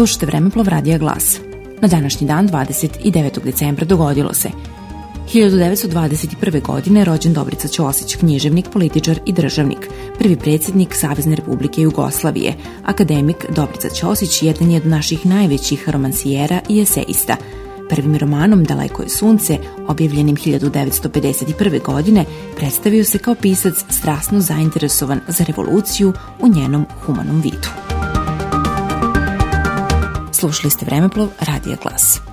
Slušajte Vremeplov Radija Glas. Na današnji dan, 29. decembra, dogodilo se 1921. godine rođen Dobrica Ćosić, književnik, političar i državnik, prvi predsjednik Savezne republike Jugoslavije. Akademik Dobrica Ćosić jedan je od naših najvećih romansijera i eseista. Prvim romanom Daleko je sunce, objavljenim 1951. godine, predstavio se kao pisac strasno zainteresovan za revoluciju u njenom humanom vidu. Slušali ste Vremeplov Radija Glas.